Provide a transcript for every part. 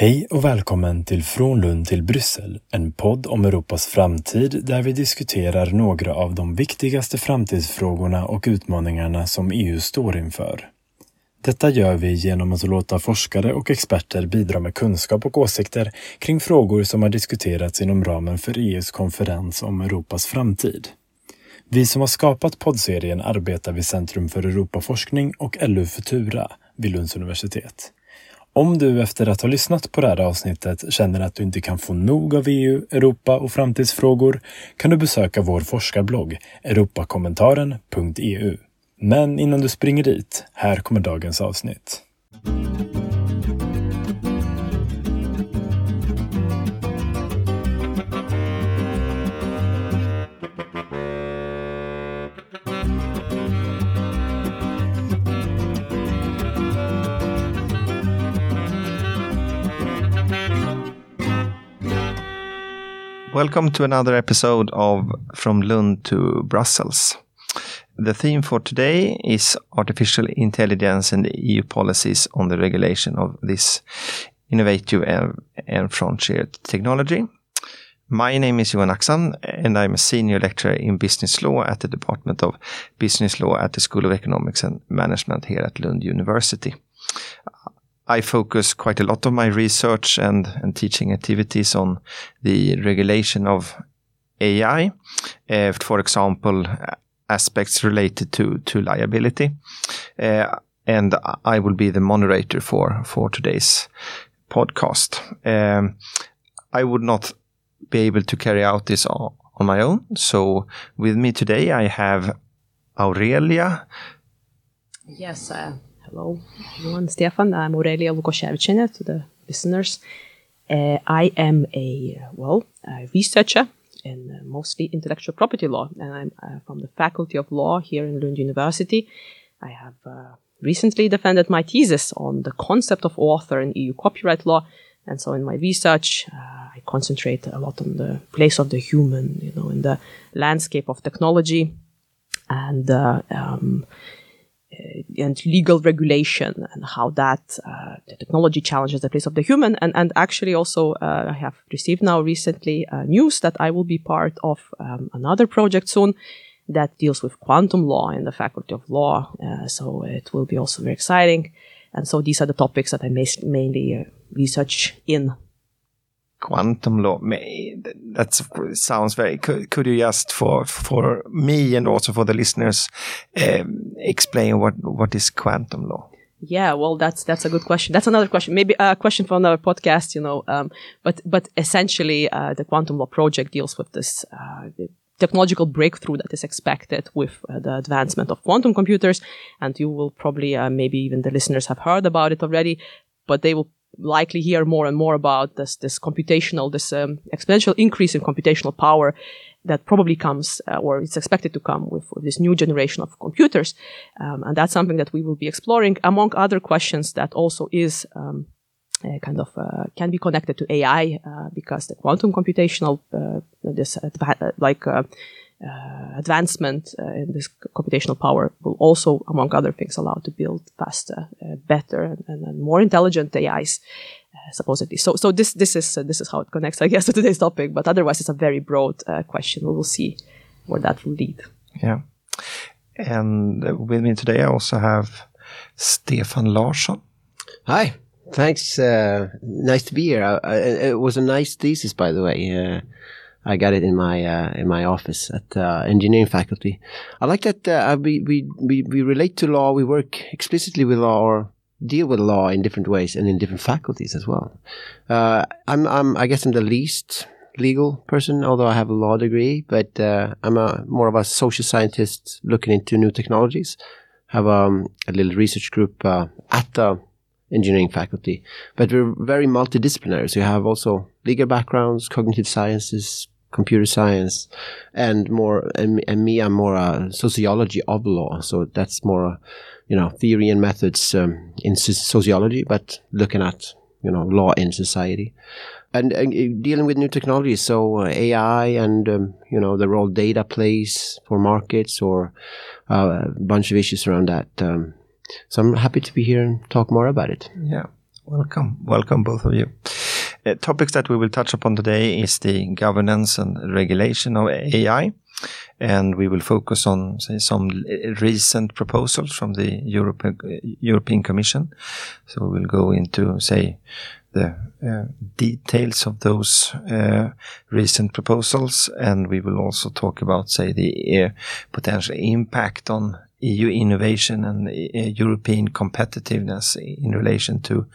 Hej och välkommen till Från Lund till Bryssel, en podd om Europas framtid där vi diskuterar några av de viktigaste framtidsfrågorna och utmaningarna som EU står inför. Detta gör vi genom att låta forskare och experter bidra med kunskap och åsikter kring frågor som har diskuterats inom ramen för EUs konferens om Europas framtid. Vi som har skapat poddserien arbetar vid Centrum för Europaforskning och LU Futura vid Lunds universitet. Om du efter att ha lyssnat på det här avsnittet känner att du inte kan få nog av EU, Europa och framtidsfrågor kan du besöka vår forskarblogg europakommentaren.eu. Men innan du springer dit, här kommer dagens avsnitt. Welcome to another episode of From Lund to Brussels. The theme for today is artificial intelligence and EU policies on the regulation of this innovative and, frontier technology. My name is Johan Axhamn, and I'm a senior lecturer in business law at the Department of Business Law at the School of Economics and Management here at Lund University. I focus quite a lot of my research and, and teaching activities on the regulation of AI. Uh, for example, aspects related to, to liability. Uh, and I will be the moderator for, for today's podcast. Um, I would not be able to carry out this on, on my own. So with me today, I have Aurelia. Yes, uh, Hello, everyone. Stefan. I'm Aurelia Lukashevchina to the listeners. Uh, I am a, well, a researcher in uh, mostly intellectual property law, and I'm uh, from the Faculty of Law here in Lund University. I have uh, recently defended my thesis on the concept of author in EU copyright law, and so in my research, uh, I concentrate a lot on the place of the human, you know, in the landscape of technology, and uh, um, uh, and legal regulation and how that uh, the technology challenges the place of the human. And, and actually also uh, I have received now recently news that I will be part of um, another project soon that deals with quantum law in the Faculty of Law. so it will be also very exciting. And so these are the topics that I mainly research in quantum law. That sounds very. Could, could, you just for for me and also for the listeners um, explain what what is quantum law? Yeah, well, that's that's a good question. That's another question, maybe a question for another podcast, you know. Um, but but essentially, uh, the quantum law project deals with this uh, technological breakthrough that is expected with uh, the advancement of quantum computers, and you will probably uh, maybe even the listeners have heard about it already. But they will likely hear more and more about this this computational this um, exponential increase in computational power that probably comes uh, or it's expected to come with, with, this new generation of computers. Um, and that's something that we will be exploring among other questions that also is um, uh, kind of uh, can be connected to AI uh, because the quantum computational uh, this like uh, uh, advancement uh, in this computational power will also, among other things, allow to build faster, uh, better, and, and, more intelligent AIs. Uh, supposedly, so so this this is uh, this is how it connects, I guess, to today's topic. But otherwise, it's a very broad uh, question. We will see where that will lead. Yeah, and with me today, I also have Stefan Larsson. Hi, thanks. nice to be here. it was a nice thesis, by the way. I got it in my uh, in my office at uh, engineering faculty. I like that uh, we, we we we relate to law. We work explicitly with law or deal with law in different ways and in different faculties as well. Uh, I'm I'm I guess I'm the least legal person, although I have a law degree. But uh, I'm a more of a social scientist looking into new technologies. Have um, a little research group uh, at the engineering faculty, but we're very multidisciplinary. So you have also legal backgrounds, cognitive sciences, computer science and more and, and me i'm more a sociology of law. So that's more you know theory and methods um, in sociology but looking at you know law in society. And, uh, dealing with new technologies. So uh, ai and um, you know the role data plays for markets or uh, a bunch of issues around that um, so i'm happy to be here and talk more about it. Yeah. Welcome. Welcome both of you Uh, topics that we will touch upon today is the governance and regulation of AI. And we will focus on say, some recent proposals from the Europe, uh, European Commission. So we will go into, say, the uh, details of those uh, recent proposals, and we will also talk about, say, the uh, potential impact on EU innovation and European competitiveness in relation to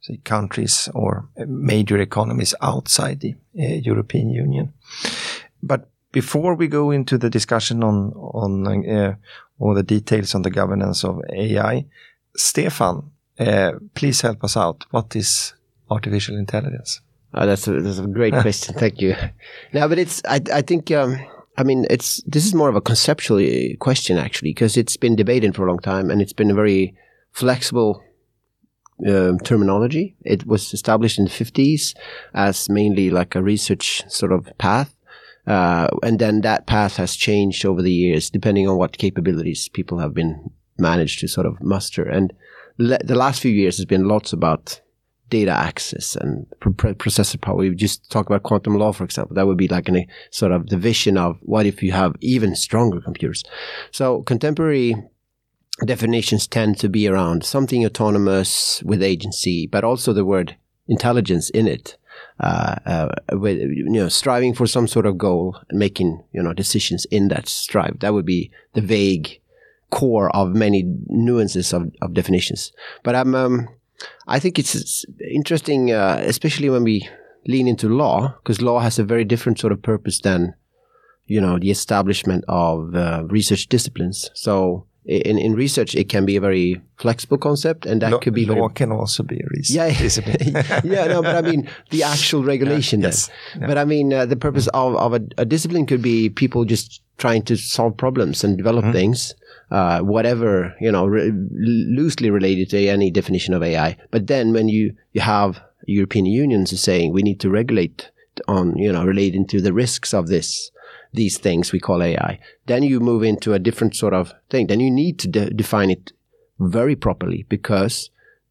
say, countries or major economies outside the European Union. But before we go into the discussion on on uh, all the details on the governance of AI, Stefan, uh, please help us out. What is artificial intelligence? Oh, that's a, that's a great question. Thank you. No, but it's I I think um, I mean it's this is more of a conceptual uh, question actually because it's been debated for a long time and it's been a very flexible um, terminology. It was established in the 50s as mainly like a research sort of path. Uh, and then that path has changed over the years depending on what capabilities people have been managed to sort of muster. And the last few years has been lots about data access and processor power. We just talk about quantum law, for example. That would be like a sort of the vision of what if you have even stronger computers. So contemporary definitions tend to be around something autonomous with agency, but also the word intelligence in it. Uh, uh, with you know striving for some sort of goal and making you know decisions in that strive. That would be the vague core of many nuances of, of definitions. But I'm um, I think it's interesting, uh, especially when we lean into law, because law has a very different sort of purpose than, you know, the establishment of uh, research disciplines. So in, in research, it can be a very flexible concept, and that law, could be law very, can also be a research yeah, yeah, no, but I mean the actual regulation. Yeah, yes, yeah. But I mean uh, the purpose of, of a, a, discipline could be people just trying to solve problems and develop mm -hmm. things uh, whatever you know, re- loosely related to any definition of AI. But then when you you have European unions saying we need to regulate on you know relating to the risks of this these things we call AI, then you move into a different sort of thing. Then you need to de- define it very properly because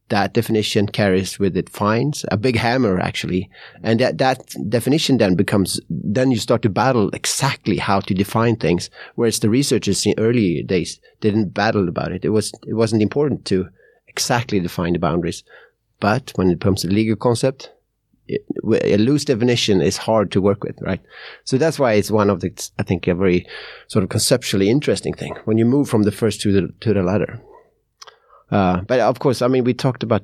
that definition carries with it fines, a big hammer actually. And that, that definition then becomes, then you start to battle exactly how to define things. Whereas the researchers in early days didn't battle about it. It was, it wasn't important to exactly define the boundaries. But when it comes to legal concept, a loose definition is hard to work with, right? So that's why it's one of the, I think, a very sort of conceptually interesting thing when you move from the first to the, to the latter. Uh, but of course, I mean, we talked about,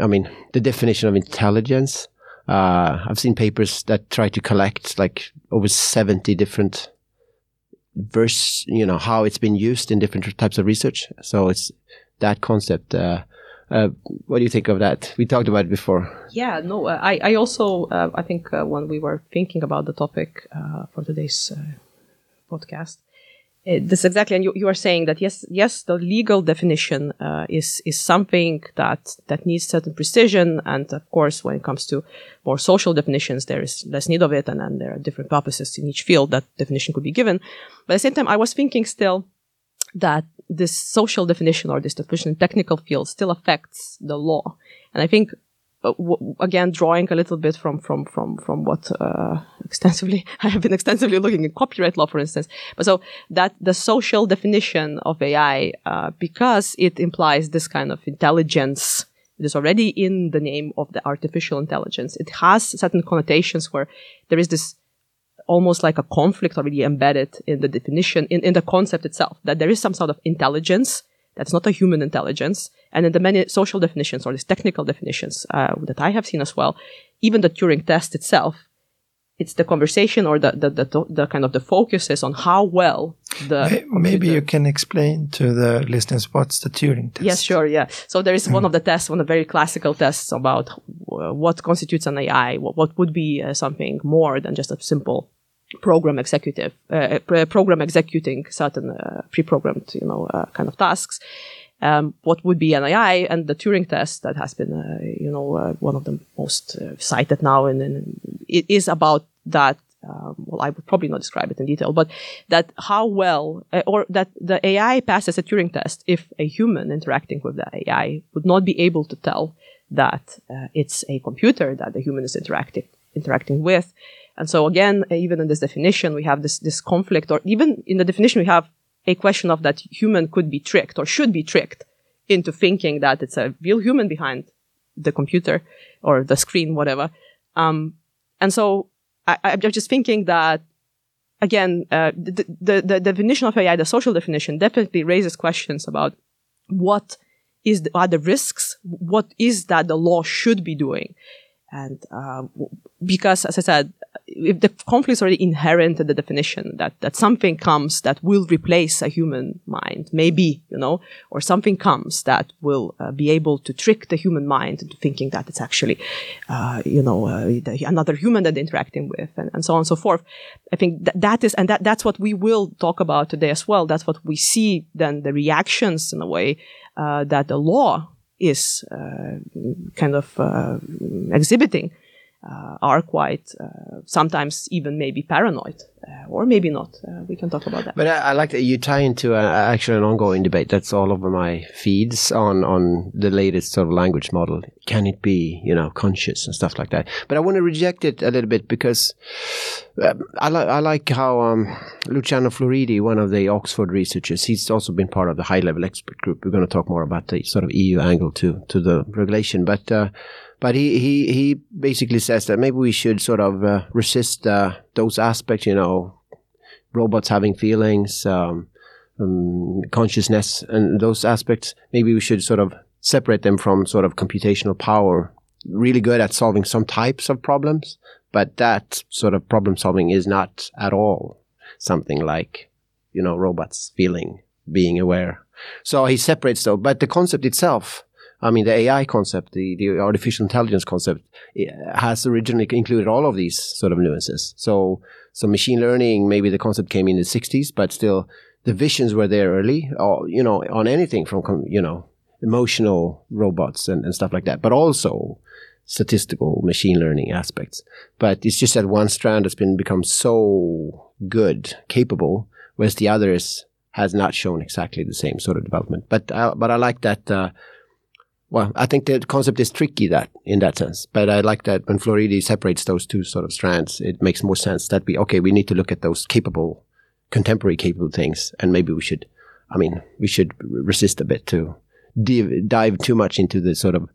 I mean, the definition of intelligence. Uh, I've seen papers that try to collect like over 70 different verse, you know, how it's been used in different types of research. So it's that concept. Uh, uh, what do you think of that? We talked about it before. Yeah, no, uh, I, I also, uh, I think uh, when we were thinking about the topic uh, for today's podcast, this exactly, and you, you are saying that yes, yes, the legal definition is is something that that needs certain precision, and of course, when it comes to more social definitions, there is less need of it, and then there are different purposes in each field that definition could be given. But at the same time, I was thinking still that this social definition or this definition in technical field still affects the law, and I think uh, again drawing a little bit from from from from what uh, extensively I have been extensively looking at copyright law, for instance. But so that the social definition of AI, uh, because it implies this kind of intelligence, it is already in the name of the artificial intelligence. It has certain connotations where there is this almost like a conflict already embedded in the definition, in, in the concept itself, that there is some sort of intelligence that's not a human intelligence. And in the many social definitions or these technical definitions uh, that I have seen as well, even the Turing test itself, it's the conversation or the, the, the, the kind of the focus is on how well the maybe you can explain to the listeners what's the Turing test. Yes, sure. Yeah. So there is one of the tests, one of the very classical tests about uh, what constitutes an AI, what, what would be uh, something more than just a simple program executive, uh, program executing certain uh, pre-programmed, you know, uh, kind of tasks. Um, what would be an AI and the Turing test that has been, uh, you know, uh, one of the most uh, cited now, and, and, it is about that. Um, well, I would probably not describe it in detail, but that how well, or that the AI passes a Turing test if a human interacting with the AI would not be able to tell that uh, it's a computer that the human is interacting interacting with. And so again, even in this definition, we have this this conflict, or even in the definition, we have a question of that human could be tricked or should be tricked into thinking that it's a real human behind the computer or the screen, whatever. Um, and so I, I'm just thinking that again, uh, the, the, the definition of AI, the social definition, definitely raises questions about what is the, are the risks, what is that the law should be doing, and uh, because, as I said, if the conflict is already inherent in the definition that, that something comes that will replace a human mind, maybe, you know, or something comes that will uh, be able to trick the human mind into thinking that it's actually, uh, you know, uh, the, another human that they're interacting with and, and so on and so forth. I think that, that is, and that, that's what we will talk about today as well. That's what we see then the reactions in a way, uh, that the law is uh, kind of uh, exhibiting uh, are quite sometimes even maybe paranoid, uh, or maybe not. Uh, we can talk about that. But I, I like that you tie into a, actually an ongoing debate. That's all over my feeds on on the latest sort of language model. Can it be you know conscious and stuff like that? But I want to reject it a little bit because um, I like I like how um, Luciano Floridi, one of the Oxford researchers, he's also been part of the high level expert group. We're going to talk more about the sort of EU angle to to the regulation, but uh, but he, he, he basically says that maybe we should sort of uh, resist uh, those aspects, you know, robots having feelings, um, um, consciousness, and those aspects. Maybe we should sort of separate them from sort of computational power. Really good at solving some types of problems, but that sort of problem solving is not at all something like, you know, robots feeling, being aware. So he separates though, but the concept itself I mean, the AI concept, the, the artificial intelligence concept, has originally included all of these sort of nuances. So, so machine learning, maybe the concept came in the 60s, but still the visions were there early, or, you know, on anything from, you know, emotional robots and, and stuff like that, but also statistical machine learning aspects. But it's just that one strand has been become so good, capable, whereas the others has not shown exactly the same sort of development. But, uh, but I like that, uh, well, I think the concept is tricky that in that sense, but I like that when Floridi separates those two sort of strands, it makes more sense that we okay, we need to look at those capable, contemporary capable things, and maybe we should, I mean, we should resist a bit to dive, dive too much into the sort of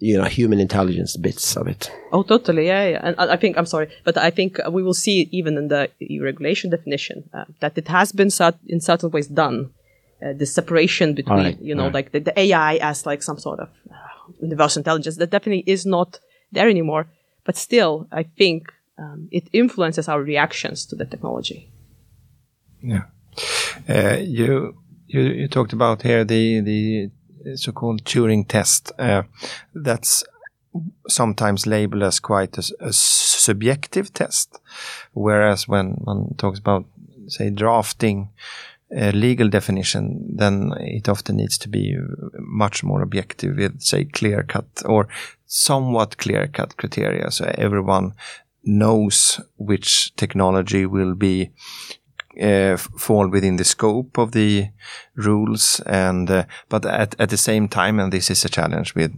you know human intelligence bits of it. Oh, totally, yeah, yeah. And I think I'm sorry, but I think we will see even in the regulation definition uh, that it has been in certain ways done uh, the separation between right, you know right. like the, the, AI as like some sort of uh, universal intelligence that definitely is not there anymore. But still, I think um, it influences our reactions to the technology. Yeah, uh, you, you you talked about here the the so-called Turing test. Uh, that's sometimes labeled as quite a, a, subjective test, whereas when one talks about say drafting legal definition, then it often needs to be much more objective with, say, clear cut or somewhat clear cut criteria. So everyone knows which technology will be uh, fall within the scope of the rules and uh, but at, at the same time and this is a challenge with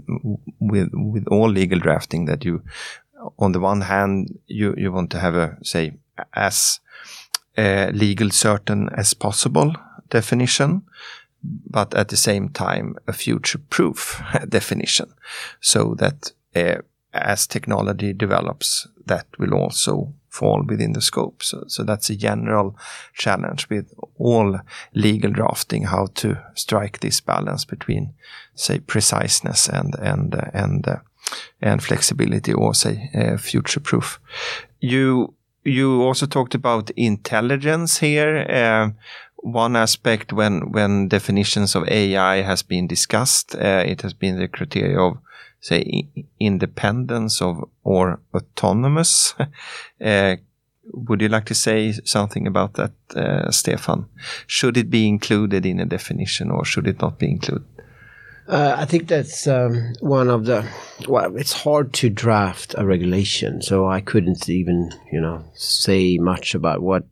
with with all legal drafting that you on the one hand you you want to have a say as uh, legal certain as possible definition, but at the same time a future proof definition so that uh, as technology develops, that will also fall within the scope. So, so that's a general challenge with all legal drafting, how to strike this balance between, say, preciseness and and and uh, and flexibility, or say, uh, future proof. You you also talked about intelligence here. Uh, one aspect when when definitions of AI has been discussed, uh, it has been the criteria of say independence of or autonomous. uh, would you like to say something about that, uh, Stefan? Should it be included in a definition or should it not be included? Uh, I think that's um, one of the. Well, it's hard to draft a regulation, so I couldn't even, you know, say much about what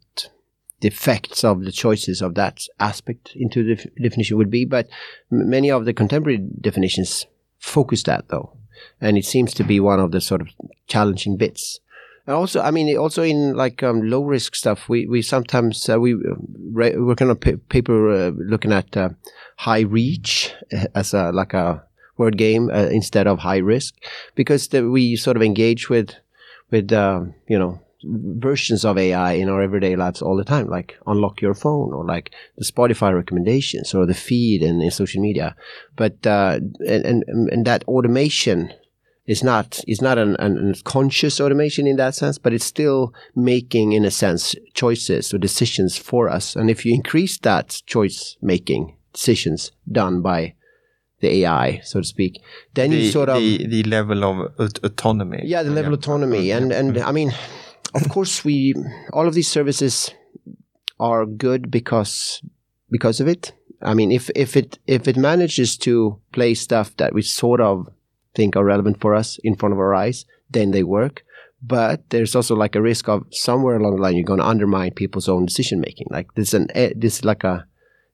the effects of the choices of that aspect into the definition would be. But many of the contemporary definitions focus that though, and it seems to be one of the sort of challenging bits. And also, I mean, also in like um, low risk stuff, we we sometimes uh, we re- work on a pa- paper uh, looking at uh, high reach as a like a word game uh, instead of high risk because the, we sort of engage with with uh, you know versions of AI in our everyday lives all the time, like unlock your phone or like the Spotify recommendations or the feed in, in social media. But uh, and, and and that automation is not is not an, an, conscious automation in that sense, but it's still making, in a sense, choices or decisions for us. And if you increase that choice making decisions done by the AI, so to speak, then the, you sort of the, the level of autonomy. yeah, the level of autonomy, and and mm-hmm. I mean, of course, we all of these services are good because because of it. I mean, if if it if it manages to play stuff that we sort of think are relevant for us in front of our eyes, then they work. But there's also like a risk of somewhere along the line you're going to undermine people's own decision making. Like this, an eh, this is like a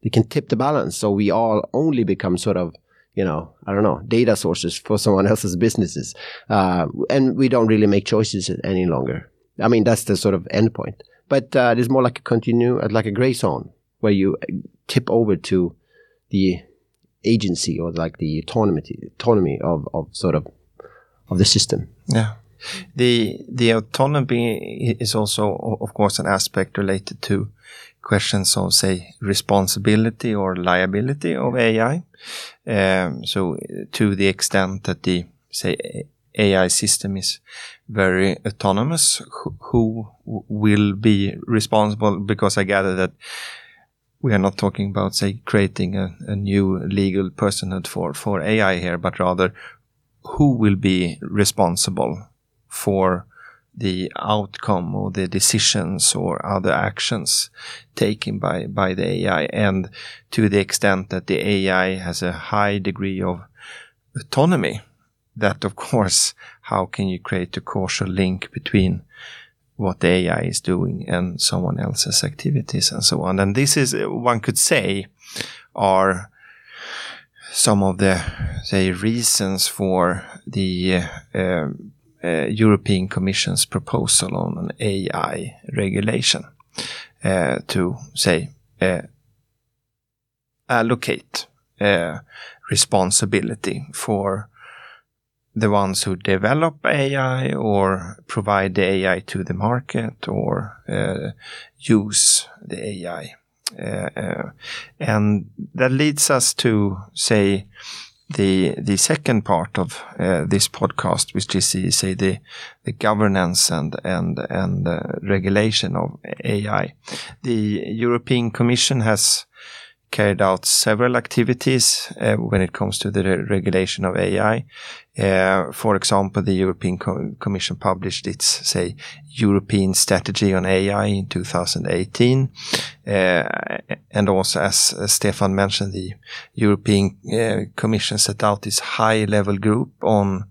they can tip the balance, so we all only become sort of you know I don't know data sources for someone else's businesses, uh, and we don't really make choices any longer. I mean that's the sort of end point. But uh, it's more like a continue, like a gray zone where you tip over to the agency or like the autonomy autonomy of, of sort of of the system. Yeah. The the autonomy is also, of course, an aspect related to questions of, say, responsibility or liability of AI. Um, so, to the extent that the say AI system is very autonomous, who, who will be responsible? Because I gather that we are not talking about, say, creating a, a, new legal personhood for, for AI here, but rather who will be responsible for the outcome or the decisions or other actions taken by, by the AI. And to the extent that the AI has a high degree of autonomy, that of course, how can you create a causal link between what the AI is doing and someone else's activities and so on. And this is, one could say, are some of the, say, reasons for the uh, uh, European Commission's proposal on an AI regulation uh, to, say, uh, allocate uh, responsibility for the ones who develop AI or provide the AI to the market or uh, use the AI. Uh, uh, and that leads us to say the the second part of uh, this podcast, which is say the the governance and and and uh, regulation of AI. The European Commission has carried out several activities uh, when it comes to the re regulation of AI. Uh, for example, the European Co Commission published its, say, European strategy on AI in 2018. Uh, and also, as, Stefan mentioned, the European uh, Commission set out this high level group on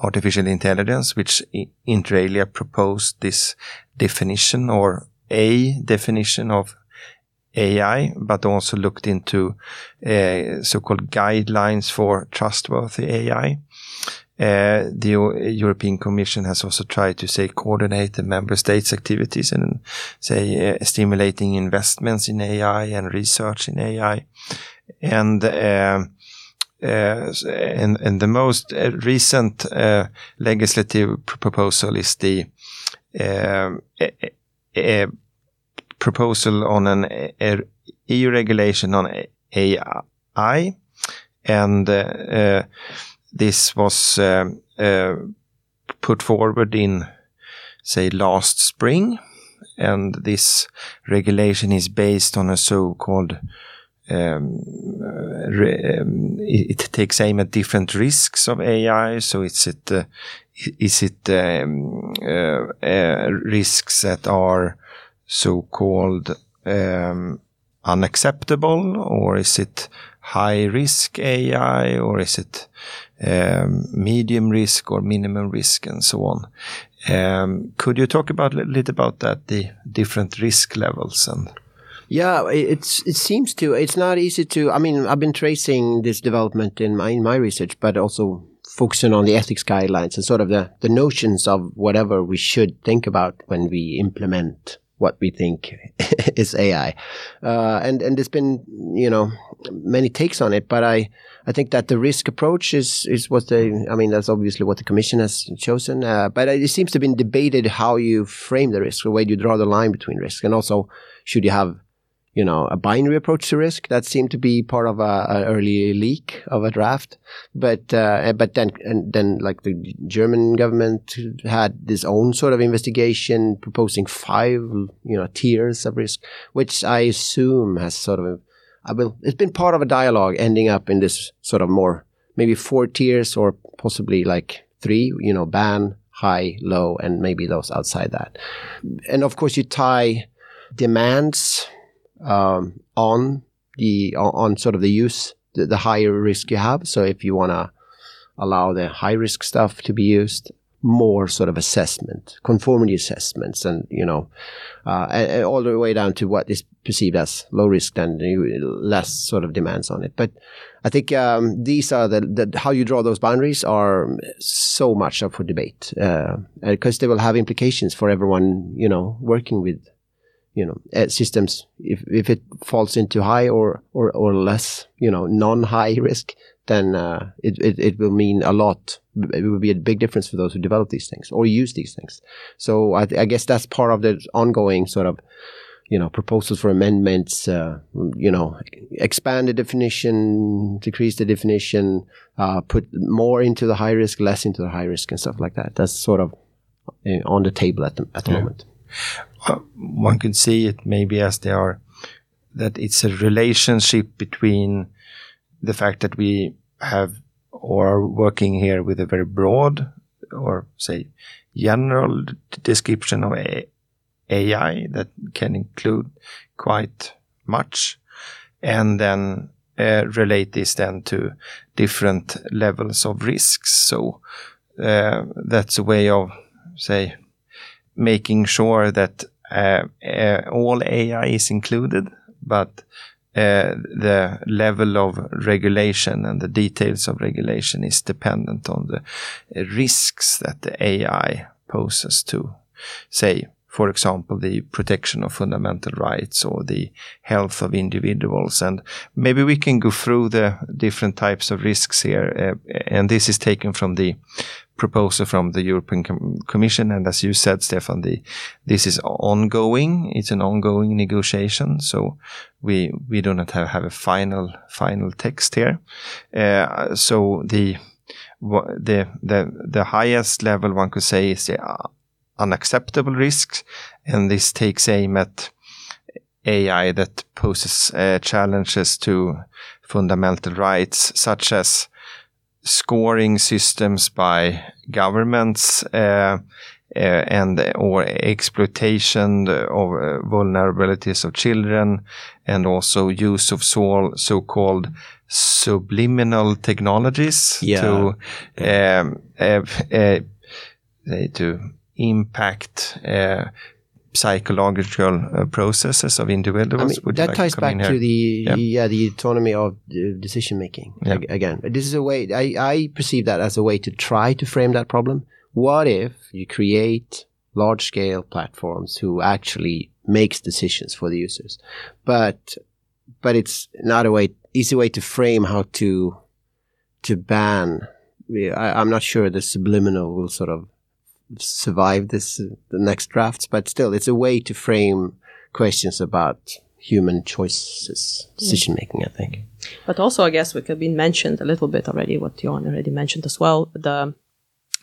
artificial intelligence, which inter alia proposed this definition or a definition of AI, but also looked into uh, so-called guidelines for trustworthy AI. Uh, the European Commission has also tried to say coordinate the member states' activities and say uh, stimulating investments in AI and research in AI. And uh, and, and, the most recent legislative proposal is the proposal on an EU regulation on AI, and uh, this was uh, uh, put forward in, say, last spring, and this regulation is based on a so-called um, um, it, it, takes aim at different risks of AI. So it's it uh, is it um, uh, uh, risks that are so-called um, unacceptable, or is it high risk AI, or is it um, medium risk or minimum risk, and so on? Um, could you talk about a little about that, the different risk levels and? Yeah, it's it seems to. It's not easy to. I mean, I've been tracing this development in my in my research, but also focusing on the ethics guidelines and sort of the the notions of whatever we should think about when we implement what we think is AI. Uh, and and there's been you know many takes on it, but I I think that the risk approach is is what the I mean that's obviously what the commission has chosen. Uh, but it seems to have been debated how you frame the risk, or way you draw the line between risk, and also should you have you know a binary approach to risk that seemed to be part of a, a early leak of a draft. But uh, but then and then like the german government had this own sort of investigation proposing five you know tiers of risk which i assume has sort of I will, it's been part of a dialogue ending up in this sort of more maybe four tiers or possibly like three you know ban high low and maybe those outside that. And of course you tie demands um, on the on sort of the use the, the higher risk you have. So if you want to allow the high risk stuff to be used, more sort of assessment, conformity assessments, and you know, uh, and, all the way down to what is perceived as low risk, then less sort of demands on it. But I think um, these are the, the, how you draw those boundaries are so much up for debate because uh, they will have implications for everyone you know working with you know uh, systems if if it falls into high or or or less you know non high risk then uh, it, it it will mean a lot. It will be a big difference for those who develop these things or use these things. So I, I guess that's part of the ongoing sort of you know proposals for amendments uh, you know expand the definition decrease the definition uh, put more into the high risk less into the high risk and stuff like that. That's sort of uh, on the table at the, at the yeah. moment uh, one could see it maybe as they are that it's a relationship between the fact that we have or are working here with a very broad or say general description of AI that can include quite much and then uh, relate this then to different levels of risks. So uh, that's a way of say making sure that uh, uh, all AI is included, but uh, the level of regulation and the details of regulation is dependent on the risks that the AI poses to, say, for example, the protection of fundamental rights or the health of individuals. And maybe we can go through the different types of risks here. Uh, and this is taken from the proposal from the European Com Commission. And as you said, Stefan, the, this is ongoing. It's an ongoing negotiation. So we, we do not have, have a final, final text here. Uh, so the, the, the, the highest level one could say is the unacceptable risks. And this takes aim at AI that poses uh, challenges to fundamental rights, such as scoring systems by governments uh, uh, and or exploitation of uh, vulnerabilities of children and also use of so, so-called subliminal technologies yeah. to um, uh, uh, to impact uh, psychological uh, processes of individuals. I mean, that like ties back to the yeah. yeah. the autonomy of decision making yeah. again. This is a way I, I perceive that as a way to try to frame that problem. What if you create large scale platforms who actually makes decisions for the users, but but it's not a way easy way to frame how to to ban. I, I'm not sure the subliminal will sort of survive this the next drafts, but still, it's a way to frame questions about human choices, hmm. decision making. I think. But also, I guess we could be mentioned a little bit already. What Johan already mentioned as well. The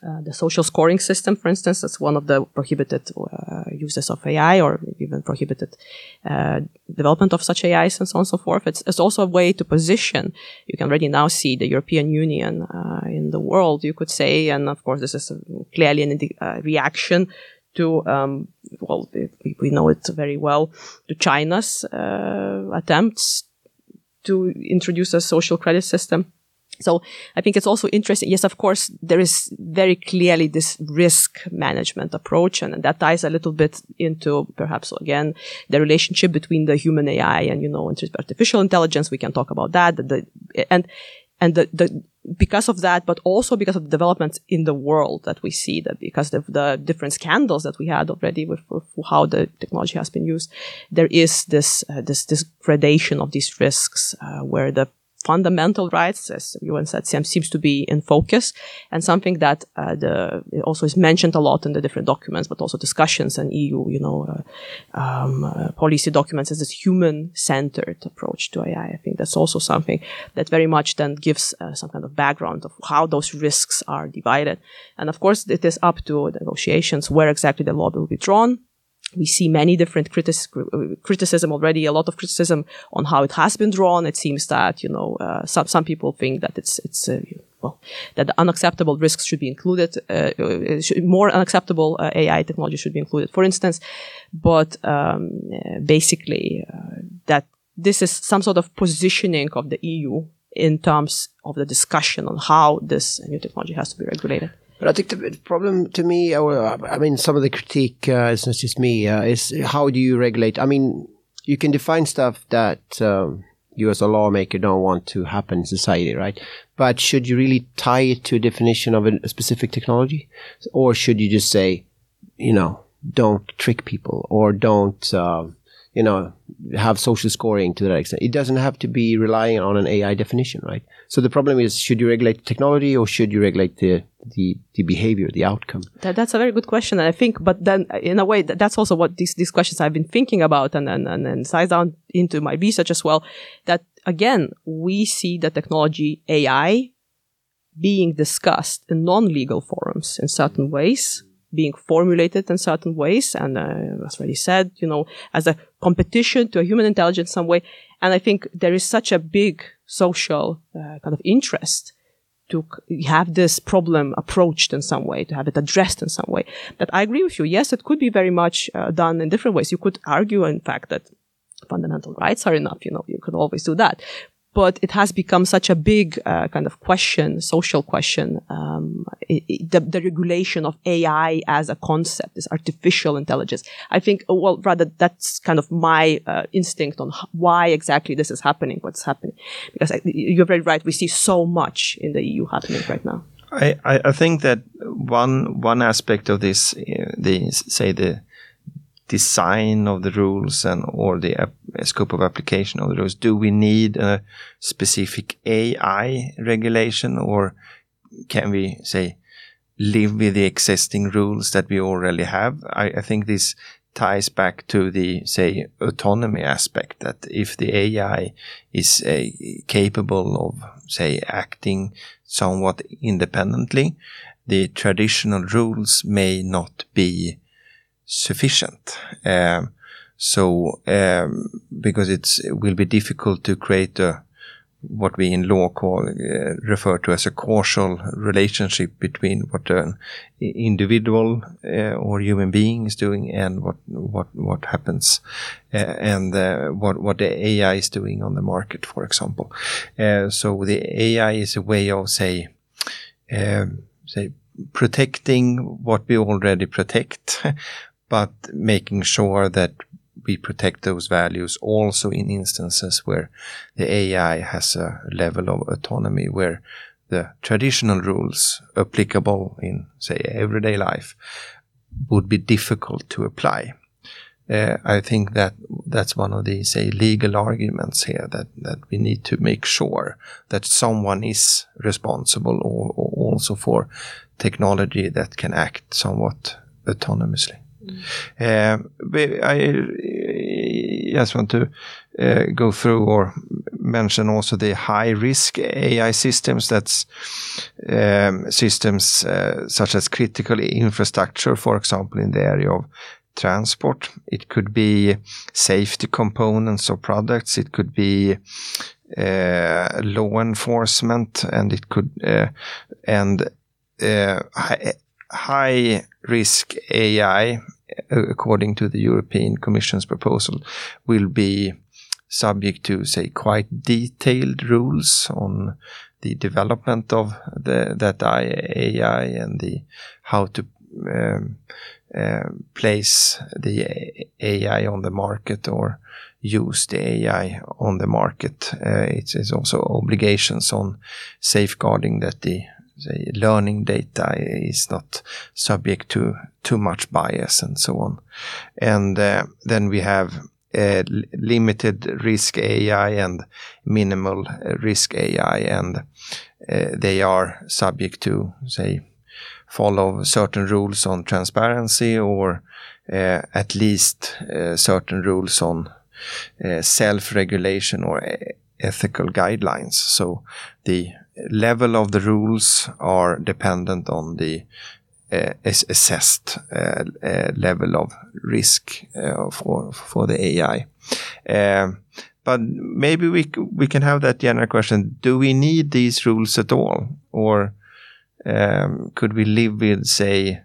uh, the social scoring system, for instance, that's one of the prohibited uh, uses of AI or even prohibited uh, development of such AIs and so on and so forth. It's, it's, also a way to position. You can already now see the European Union uh, in the world, you could say. And of course, this is clearly a uh, reaction to, um, well, we know it very well, to China's attempts to introduce a social credit system So I think it's also interesting. Yes, of course, there is very clearly this risk management approach, and, that ties a little bit into perhaps again the relationship between the human AI and you know artificial intelligence. We can talk about that. The, and and the, the because of that, but also because of the developments in the world that we see that because of the different scandals that we had already with, with how the technology has been used, there is this uh, this this gradation of these risks uh, where the fundamental rights, as Johan said, seems to be in focus and something that uh, the, also is mentioned a lot in the different documents, but also discussions and EU, you know, uh, um, uh, policy documents is this human-centered approach to AI. I think that's also something that very much then gives uh, some kind of background of how those risks are divided. And of course, it is up to negotiations where exactly the law will be drawn we see many different criticism already, a lot of criticism on how it has been drawn. It seems that, you know, uh, some, some people think that it's, it's, uh, well, that the unacceptable risks should be included, uh, uh should, more unacceptable uh, AI technology should be included, for instance. But, um, uh, basically, that this is some sort of positioning of the EU in terms of the discussion on how this new technology has to be regulated. But I think the problem to me, I mean, some of the critique, uh, it's not just me, uh, is how do you regulate? I mean, you can define stuff that um, you as a lawmaker don't want to happen in society, right? But should you really tie it to a definition of a, specific technology? Or should you just say, you know, don't trick people or don't, uh, you know, have social scoring to that extent. It doesn't have to be relying on an AI definition, right? So the problem is, should you regulate technology or should you regulate the the, the behavior, the outcome? That, that's a very good question, and I think, but then in a way, that's also what these these questions I've been thinking about, and and and, and size down into my research as well. That again, we see the technology AI being discussed in non-legal forums in certain ways being formulated in certain ways. And uh, as already said, you know, as a competition to a human intelligence some way. And I think there is such a big social uh, kind of interest to have this problem approached in some way, to have it addressed in some way. That I agree with you. Yes, it could be very much uh, done in different ways. You could argue, in fact, that fundamental rights are enough. You know, you could always do that but it has become such a big uh, kind of question, social question. Um, it, it, the, the, regulation of AI as a concept, this artificial intelligence. I think, uh, well, rather that's kind of my uh, instinct on why exactly this is happening, what's happening. Because I, you're very right. We see so much in the EU happening right now. I, I think that one one aspect of this, uh, the say the design of the rules and or the scope of application of the rules? Do we need a specific AI regulation or can we say live with the existing rules that we already have? I, I think this ties back to the say autonomy aspect that if the AI is uh, capable of say acting somewhat independently, the traditional rules may not be sufficient. Um, so, um, because it will be difficult to create a, what we in law call, uh, refer to as a causal relationship between what an individual uh, or human being is doing and what, what, what happens uh, and uh, what, what the AI is doing on the market, for example. Uh, so the AI is a way of, say, um, say, protecting what we already protect but making sure that we protect those values also in instances where the AI has a level of autonomy where the traditional rules applicable in, say, everyday life would be difficult to apply. Uh, I think that that's one of the say legal arguments here that that we need to make sure that someone is responsible or, or also for technology that can act somewhat autonomously. Mm. I just want to uh, go through or mention also the high risk AI systems. That's um, systems such as critical infrastructure, for example, in the area of transport. It could be safety components or products. It could be uh, law enforcement, and it could uh, and uh, high risk AI according to the European Commission's proposal, will be subject to, say, quite detailed rules on the development of the, that AI and the how to um, uh, place the AI on the market or use the AI on the market. Uh, it is also obligations on safeguarding that the, the learning data is not subject to too much bias and so on. And uh, then we have uh, limited risk AI and minimal risk AI, and uh, they are subject to, say, follow certain rules on transparency or uh, at least uh, certain rules on uh, self-regulation or ethical guidelines. So the level of the rules are dependent on the uh, assessed uh, uh, level of risk for for the AI. But maybe we we can have that general question: Do we need these rules at all, or um, could we live with, say,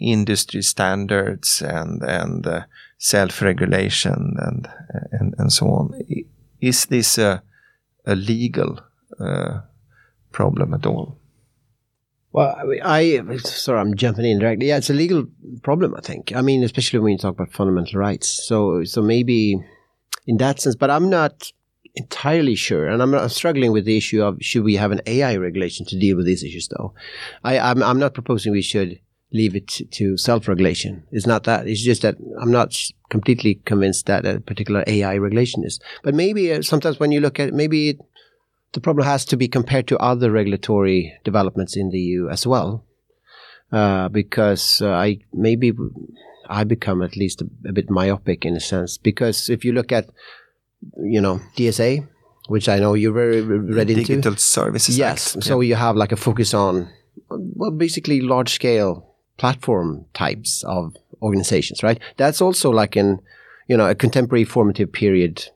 industry standards and and self-regulation and, and and so on? Is this a, a legal uh, problem at all? Well, I, I sorry, I'm jumping in directly. Yeah, it's a legal problem. I think. I mean, especially when you talk about fundamental rights. So, so maybe in that sense, but I'm not entirely sure, and I'm, I'm, struggling with the issue of should we have an AI regulation to deal with these issues. Though, I, I'm, I'm not proposing we should leave it to self-regulation. It's not that. It's just that I'm not completely convinced that a particular AI regulation is. But maybe uh, sometimes when you look at it, maybe it, the problem has to be compared to other regulatory developments in the EU as well, uh, because uh, I maybe I become at least a, a, bit myopic in a sense. Because if you look at, you know, DSA, which I know you're very ready to Digital Services yes. Act. So yeah. you have like a focus on, well, basically large scale platform types of organizations, right? That's also like an, you know, a contemporary formative period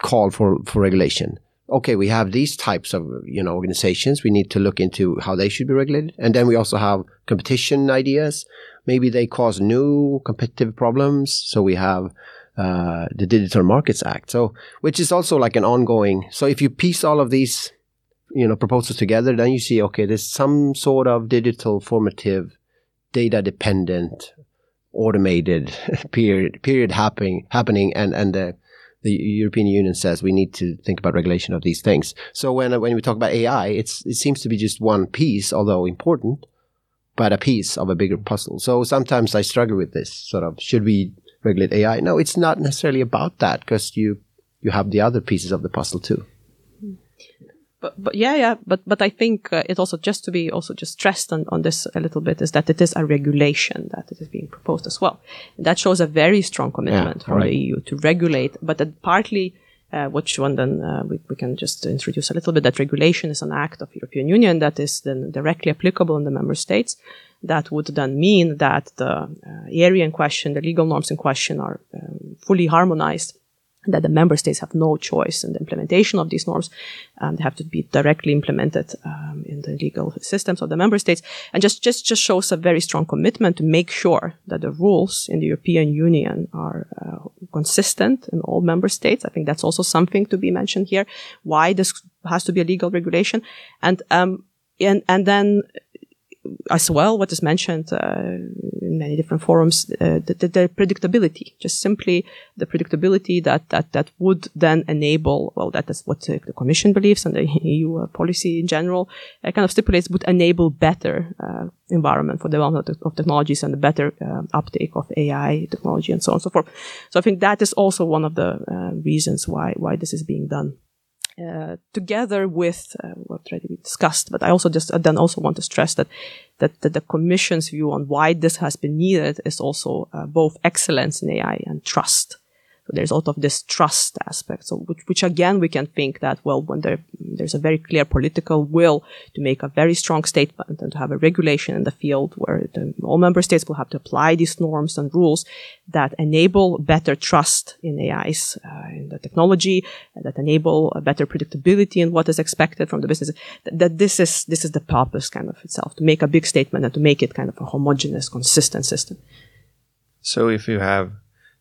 call for for regulation okay, we have these types of you know organizations. We need to look into how they should be regulated, and then we also have competition ideas. Maybe they cause new competitive problems. So we have uh, the Digital Markets Act, so which is also like an ongoing. So if you piece all of these, you know, proposals together, then you see okay, there's some sort of digital formative, data dependent, automated period period happening happening, and and the the European Union says we need to think about regulation of these things. So when when we talk about AI, it's it seems to be just one piece, although important, but a piece of a bigger puzzle. So sometimes I struggle with this sort of should we regulate AI? No, it's not necessarily about that because you you have the other pieces of the puzzle too but, but yeah, yeah, but but I think uh, it also just to be also just stressed on, on this a little bit is that it is a regulation that it is being proposed as well. And that shows a very strong commitment yeah, from right. the EU to regulate, but that partly. Uh, which one then uh, we, we can just introduce a little bit that regulation is an act of European Union that is then directly applicable in the member states. That would then mean that the uh, area in question, the legal norms in question are um, fully harmonized that the member states have no choice in the implementation of these norms. Um, they have to be directly implemented um, in the legal systems of the member states, and just just just shows a very strong commitment to make sure that the rules in the European Union are uh, consistent in all member states. I think that's also something to be mentioned here. Why this has to be a legal regulation, and um, and and then as well, what is mentioned uh, in many different forums, uh, the, the, the, predictability, just simply the predictability that, that, that would then enable, well, that is what the Commission believes and the EU uh, policy in general uh, kind of stipulates would enable better uh, environment for development of, technologies and the better uh, uptake of AI technology and so on and so forth. So I think that is also one of the reasons why, why this is being done. Uh, together with uh, what already we discussed. But I also just uh, then also want to stress that, that, that the Commission's view on why this has been needed is also uh, both excellence in AI and trust. So there's a lot of this trust aspect. So which, which again we can think that well when there there's a very clear political will to make a very strong statement and to have a regulation in the field where the, all member states will have to apply these norms and rules that enable better trust in AIs uh, in the technology that enable better predictability in what is expected from the business. That, that this is this is the purpose kind of itself to make a big statement and to make it kind of a homogeneous, consistent system. So if you have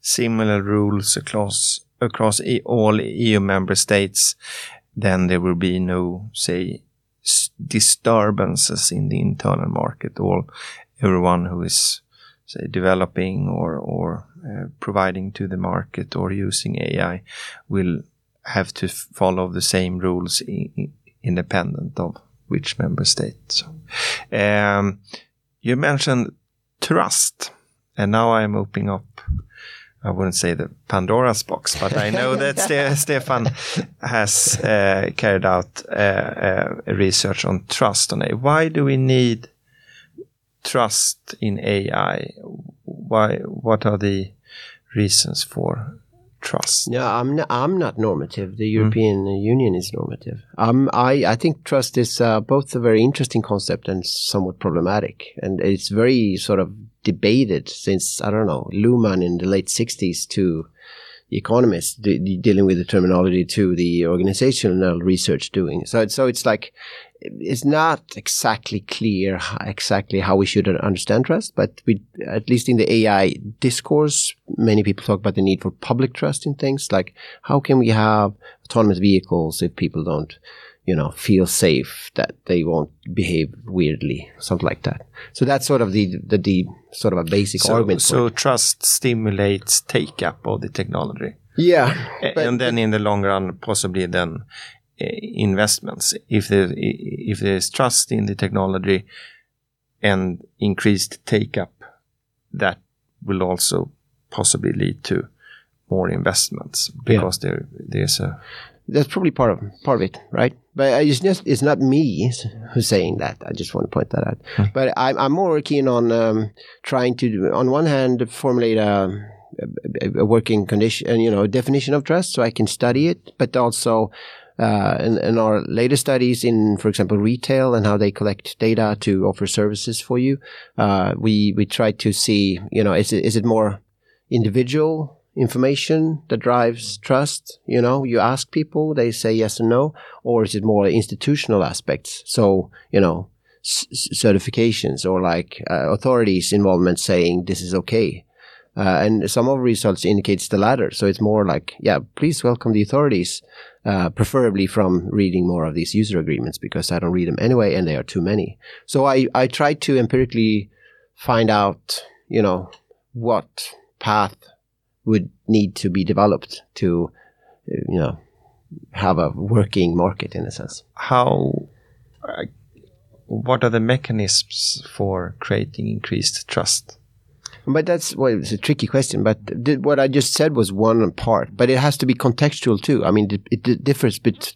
similar rules across across all EU member states, then there will be no, say, disturbances in the internal market. All everyone who is, say, developing or or uh, providing to the market or using AI will have to follow the same rules independent of which member state. So, um, you mentioned trust, and now I'm opening up. I wouldn't say the Pandora's box, but I know that Ste- Stefan has uh, carried out uh, uh, research on trust on AI. Why do we need trust in AI? Why? What are the reasons for trust? No, I'm not, I'm not normative. The European Union is normative. Um, I, I think trust is uh, both a very interesting concept and somewhat problematic. And it's very sort of debated since, I don't know, Luhmann in the late 60s to economists de- de- dealing with the terminology to the organizational research doing. So, so it's like, it's not exactly clear h- exactly how we should understand trust, but we, at least in the AI discourse, many people talk about the need for public trust in things like how can we have autonomous vehicles if people don't, you know, feel safe that they won't behave weirdly, something like that. So that's sort of the the, the sort of a basic So, argument. so trust stimulates take up of the technology. yeah, A- But- and then in the long run, possibly then uh, investments. If there if there is trust in the technology and increased take up, that will also possibly lead to more investments because there there's a that's probably part of part of it, right? But it's just it's not me who's saying that. I just want to point that out. But I'm I'm more keen on um, trying to, on one hand, formulate a, a, a working condition, you know, a definition of trust, so I can study it. But also, uh, in, in our later studies in, for example, retail and how they collect data to offer services for you, uh, we we try to see, you know, is it is it more individual information that drives trust? You know, you ask people, they say yes or no, or is it more institutional aspects? So, you know, certifications or like uh, authorities involvement saying this is okay. Uh, and some of the results indicates the latter. So it's more like, yeah, please welcome the authorities, uh, preferably from reading more of these user agreements because I don't read them anyway, and they are too many. So I, I try to empirically find out, you know, what path would need to be developed to, uh, you know, have a working market in a sense. how uh, what are the mechanisms for creating increased trust But that's well, it's a tricky question. But what I just said was one part, but it has to be contextual too. I mean, it, it differs bit,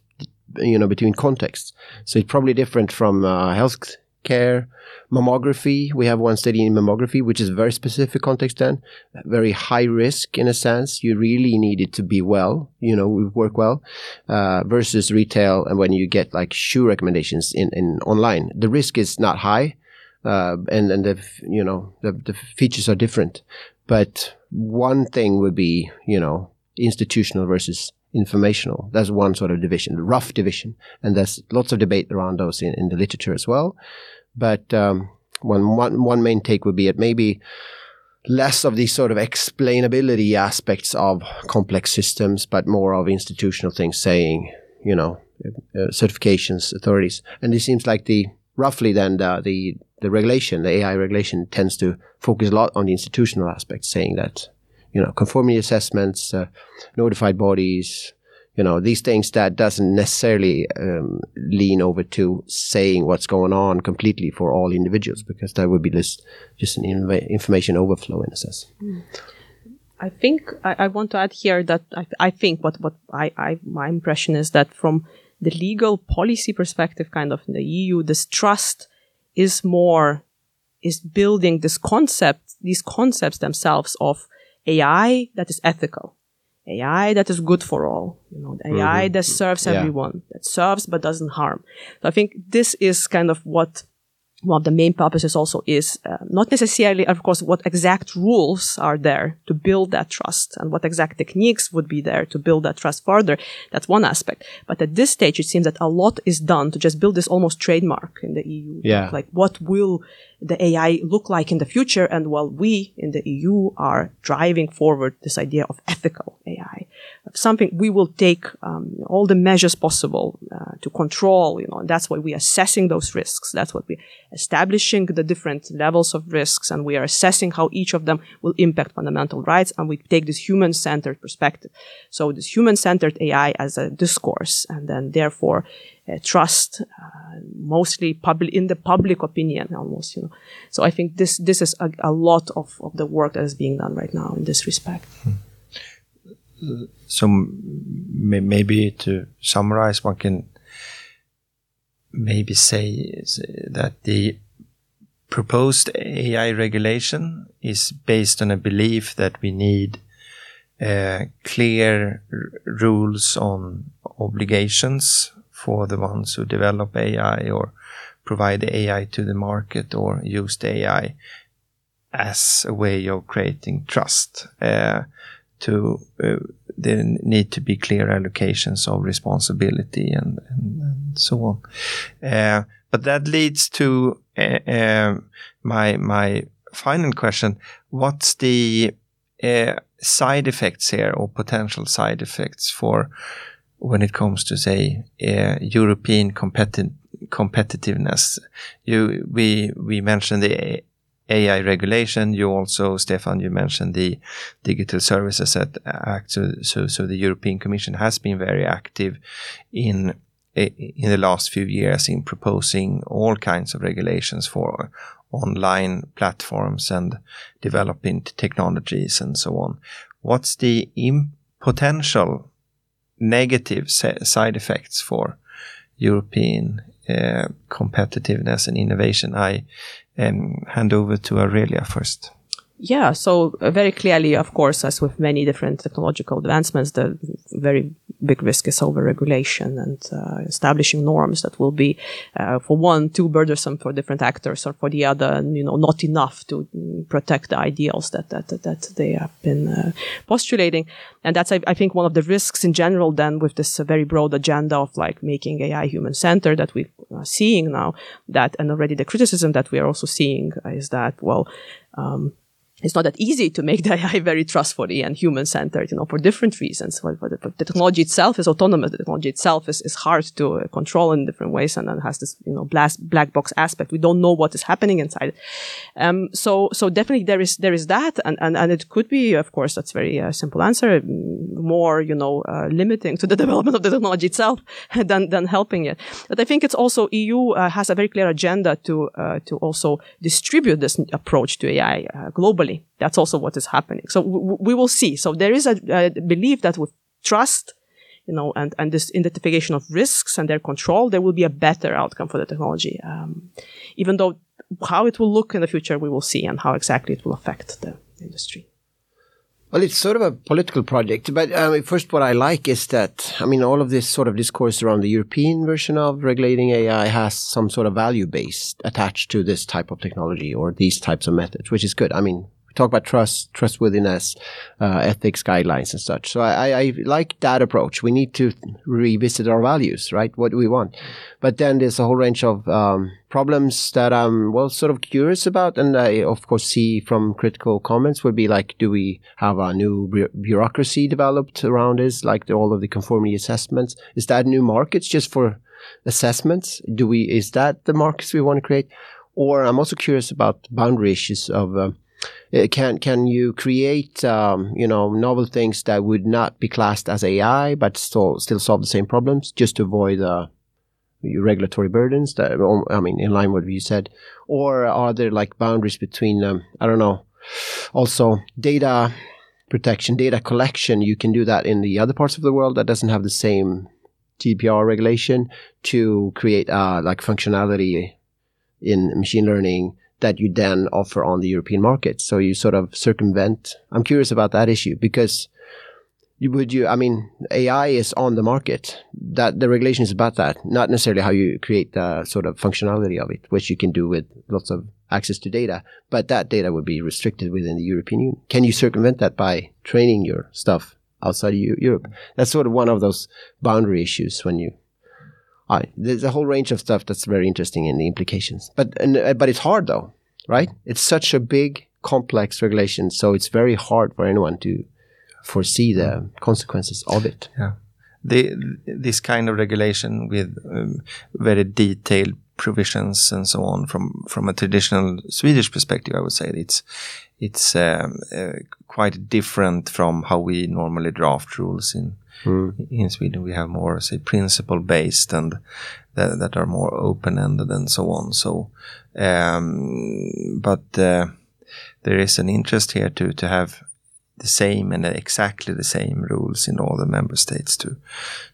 you know, between contexts. So it's probably different from uh, health care, mammography. We have one study in mammography, which is very specific context. Then very high risk in a sense. You really need it to be well, you know, work well, uh, versus retail. And when you get like shoe recommendations in, in online, the risk is not high uh, and and the you know the the features are different. But one thing would be you know institutional versus informational. That's one sort of division, rough division, and there's lots of debate around those in, in the literature as well. But um, one one one main take would be it maybe less of these sort of explainability aspects of complex systems, but more of institutional things saying, you know, uh, certifications, authorities. And it seems like the roughly then the, the the regulation, the AI regulation, tends to focus a lot on the institutional aspects, saying that you know conformity assessments, uh, notified bodies, you know these things that doesn't necessarily um, lean over to saying what's going on completely for all individuals, because that would be just just an information overflow in a sense. I think I, I want to add here that I, I think what what I, I my impression is that from the legal policy perspective, kind of in the EU, this trust is more is building this concept, these concepts themselves of AI that is ethical, AI that is good for all, you know, AI that serves Yeah. everyone, that serves but doesn't harm. So I think this is kind of what one of the main purposes also is uh, not necessarily, of course, what exact rules are there to build that trust and what exact techniques would be there to build that trust further. That's one aspect. But at this stage, it seems that a lot is done to just build this almost trademark in the EU. Yeah. Like what will the AI look like in the future? And while we in the EU are driving forward this idea of ethical AI, something, we will take um, all the measures possible uh, to control. You know, and that's why we are assessing those risks. That's what we're establishing the different levels of risks, and we are assessing how each of them will impact fundamental rights. And we take this human-centered perspective. So this human-centered AI as a discourse, and then therefore trust, uh, mostly public in the public opinion, almost. You know, so I think this this is a, a lot of, of the work that is being done right now in this respect. Hmm so maybe to summarize, one can maybe say that the proposed AI regulation is based on a belief that we need uh, clear rules on obligations for the ones who develop AI or provide AI to the market or use the AI as a way of creating trust. Uh, to uh, there need to be clear allocations of responsibility and, and, and so on. Uh, but that leads to uh, uh my my final question: What's the uh, side effects here, or potential side effects for when it comes to say uh, European competi competitiveness? You we we mentioned the AI regulation. You also, Stefan, you mentioned the Digital Services Act. So, so, so the European Commission has been very active in in the last few years in proposing all kinds of regulations for online platforms and developing technologies and so on. What's the potential negative side effects for European uh, competitiveness and innovation? I um, hand over to Aurelia first. Yeah, so uh, very clearly, of course, as with many different technological advancements, the very big risk is over-regulation and uh, establishing norms that will be, uh, for one, too burdensome for different actors, or for the other, you know, not enough to protect the ideals that that that they have been uh, postulating. And that's, I, I, think, one of the risks in general. Then, with this very broad agenda of like making AI human-centered that we are seeing now, that and already the criticism that we are also seeing is that well. Um, it's not that easy to make the AI very trustworthy and human centered, you know, for different reasons. For, the, the, technology itself is autonomous. The technology itself is, is hard to uh, control in different ways and, and has this, you know, black, black box aspect. We don't know what is happening inside. Um, so, so definitely there is, there is that. And, and, and it could be, of course, that's very uh, simple answer, more, you know, uh, limiting to the development of the technology itself than, than helping it. But I think it's also EU uh, has a very clear agenda to, uh, to also distribute this approach to AI uh, globally that's also what is happening. So we will see. So there is a, a belief that with trust, you know, and, and this identification of risks and their control, there will be a better outcome for the technology. Um, even though how it will look in the future, we will see and how exactly it will affect the industry. Well, it's sort of a political project, but um, first, what I like is that I mean, all of this sort of discourse around the European version of regulating AI has some sort of value base attached to this type of technology or these types of methods, which is good. I mean, talk about trust, trustworthiness, uh, ethics guidelines and such. So I, I, like that approach. We need to revisit our values, right? What do we want? But then there's a whole range of um, problems that I'm well sort of curious about, and I of course see from critical comments would be like, do we have a new bureaucracy developed around this, like the, all of the conformity assessments? Is that new markets just for assessments? Do we is that the markets we want to create? Or I'm also curious about boundary issues of uh, can can you create um, you know novel things that would not be classed as AI but still still solve the same problems just to avoid uh, regulatory burdens that I mean in line with what you said? Or are there like boundaries between um, I don't know also data protection data collection? You can do that in the other parts of the world that doesn't have the same GDPR regulation to create uh, like functionality in machine learning that you then offer on the European market. So you sort of circumvent. I'm curious about that issue because you would you I mean AI is on the market. That the regulation is about that, not necessarily how you create the sort of functionality of it, which you can do with lots of access to data. But that data would be restricted within the European Union. Can you circumvent that by training your stuff outside of Europe? That's sort of one of those boundary issues when you I, there's a whole range of stuff that's very interesting in the implications. But and, uh, but it's hard though, right? It's such a big, complex regulation, so it's very hard for anyone to foresee the consequences of it. Yeah. The, this kind of regulation with um, very detailed provisions and so on from from a traditional Swedish perspective, I would say it's it's um, uh, quite different from how we normally draft rules in Mm. in Sweden. We have more say principle based and that, are more open ended and so on. So, um, but uh, there is an interest here to to have the same and exactly the same rules in all the member states to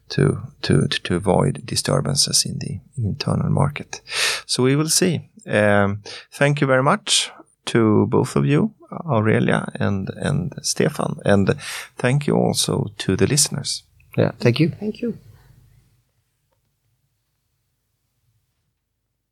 to to to avoid disturbances in the internal market. So we will see. Um, thank you very much to both of you, Aurelia and and Stefan, and thank you also to the listeners. Yeah, thank you. Thank you.